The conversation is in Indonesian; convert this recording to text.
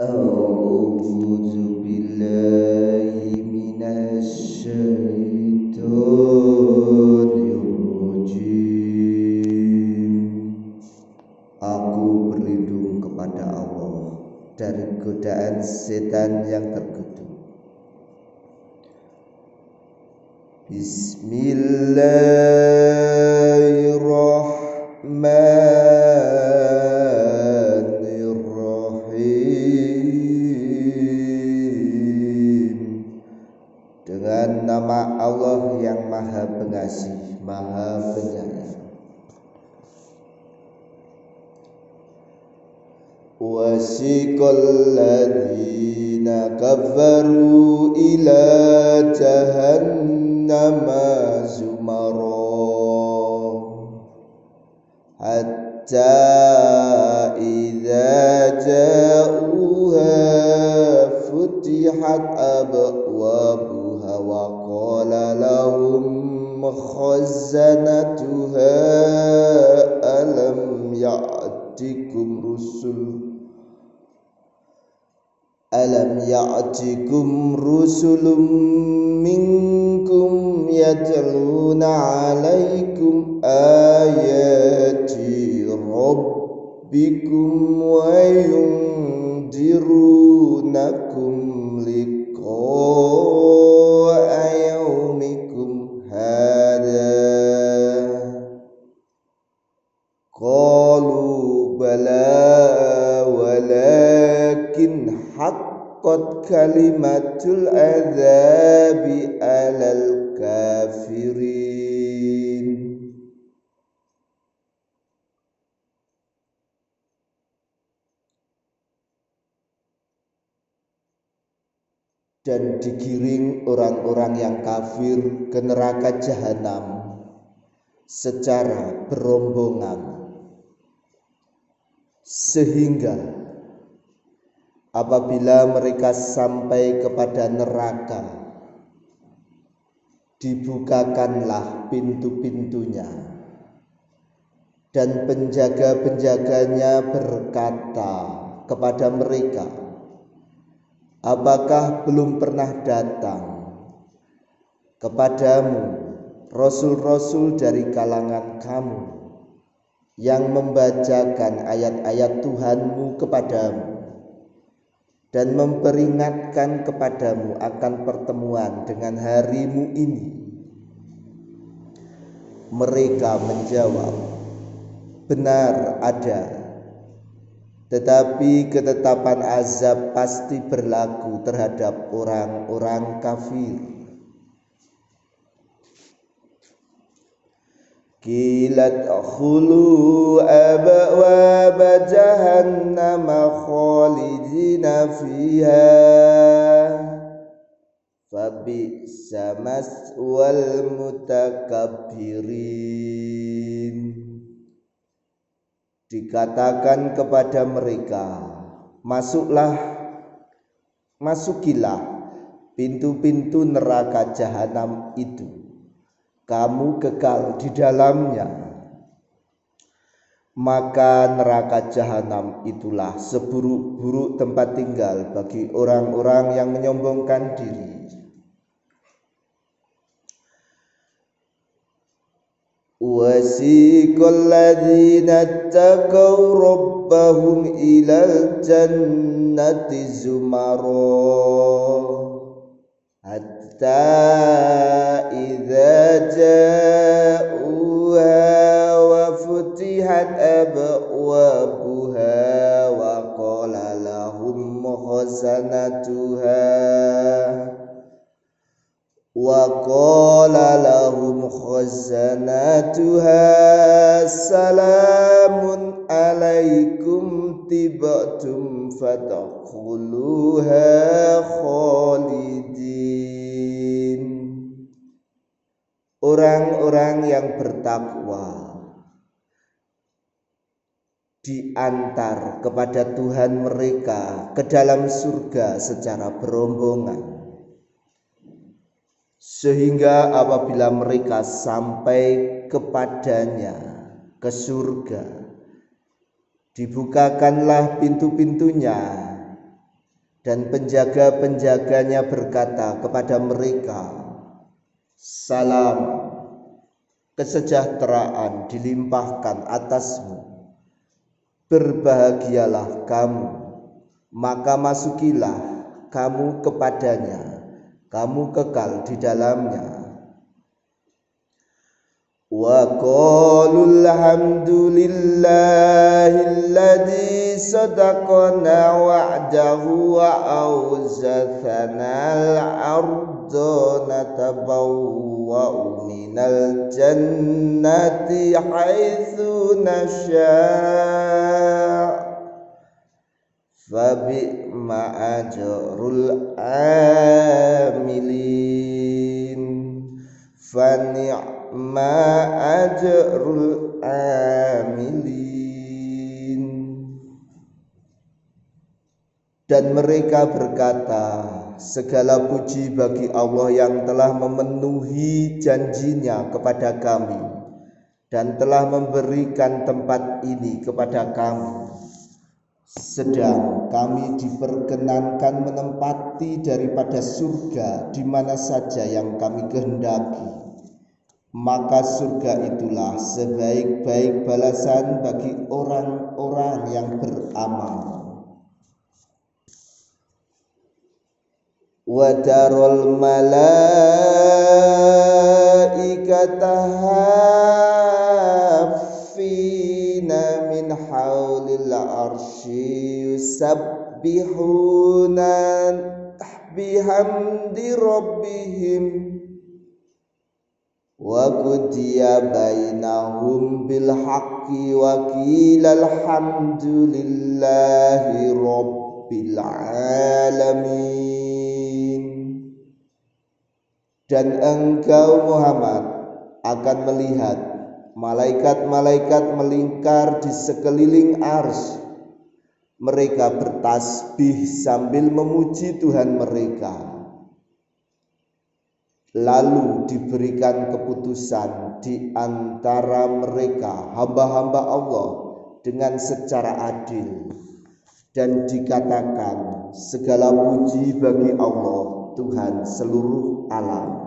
أعوذ بالله من الشيطان الرجيم Aku berlindung kepada Allah dari godaan setan yang terkutuk. Bismillahirrahmanirrahim وسيق الذين كفروا إلى جهنم زمرا حتى إذا جاءوها فتحت أبوابها وقال لهم خزنتها ألم يأتك Alam ya'tikum rusulun minkum yatluna alaikum ayati rabbikum wa haqqat kalimatul adzabi alal kafirin. Dan digiring orang-orang yang kafir ke neraka jahanam secara berombongan. Sehingga apabila mereka sampai kepada neraka dibukakanlah pintu-pintunya. Dan penjaga-penjaganya berkata kepada mereka apakah belum pernah datang kepadamu rasul-rasul dari kalangan kamu yang membacakan ayat-ayat Tuhanmu kepadamu dan memperingatkan kepadamu akan pertemuan dengan harimu ini. Mereka menjawab, "Benar ada, tetapi ketetapan azab pasti berlaku terhadap orang-orang kafir." Kilat khulu abwab jahannam khalidina fiha. Fabi samas wal mutakabbirin. Dikatakan kepada mereka Masuklah Masukilah pintu-pintu neraka jahanam itu kamu kekal di dalamnya. Maka neraka jahanam itulah seburuk-buruk tempat tinggal bagi orang-orang yang menyombongkan diri. Wasiqal ladzina taqaw rabbahum ilal jannati zumara hatta idza ja'uha wa futihat abwabuha wa qala lahum khazanatuha wa qala lahum khazanatuha salamun orang-orang yang bertakwa diantar kepada Tuhan mereka ke dalam surga secara berombongan. Sehingga apabila mereka sampai kepadanya ke surga dibukakanlah pintu-pintunya dan penjaga-penjaganya berkata kepada mereka, salam kesejahteraan dilimpahkan atasmu. Berbahagialah kamu, maka masukilah kamu kepadanya, kamu kekal di dalamnya. Wa qalu alhamdulillahilladzi sadaqana wa'dahu wa awzathana al-ardh الأرض نتبوأ من الجنة حيث نشاء فبئم أجر العاملين فنعم ma ajrul amilin dan mereka berkata segala puji bagi Allah yang telah memenuhi janjinya kepada kami dan telah memberikan tempat ini kepada kami sedang kami diperkenankan menempati daripada surga di mana saja yang kami kehendaki maka surga itulah sebaik-baik balasan bagi orang-orang yang beramal. وترى الملائكة تهافين من حول العرش يسبحون بحمد ربهم. وقضي بينهم بالحق وقيل الحمد لله رب العالمين. Dan engkau Muhammad akan melihat malaikat-malaikat melingkar di sekeliling ars. Mereka bertasbih sambil memuji Tuhan mereka. Lalu diberikan keputusan di antara mereka hamba-hamba Allah dengan secara adil. Dan dikatakan segala puji bagi Allah Tuhan seluruh alam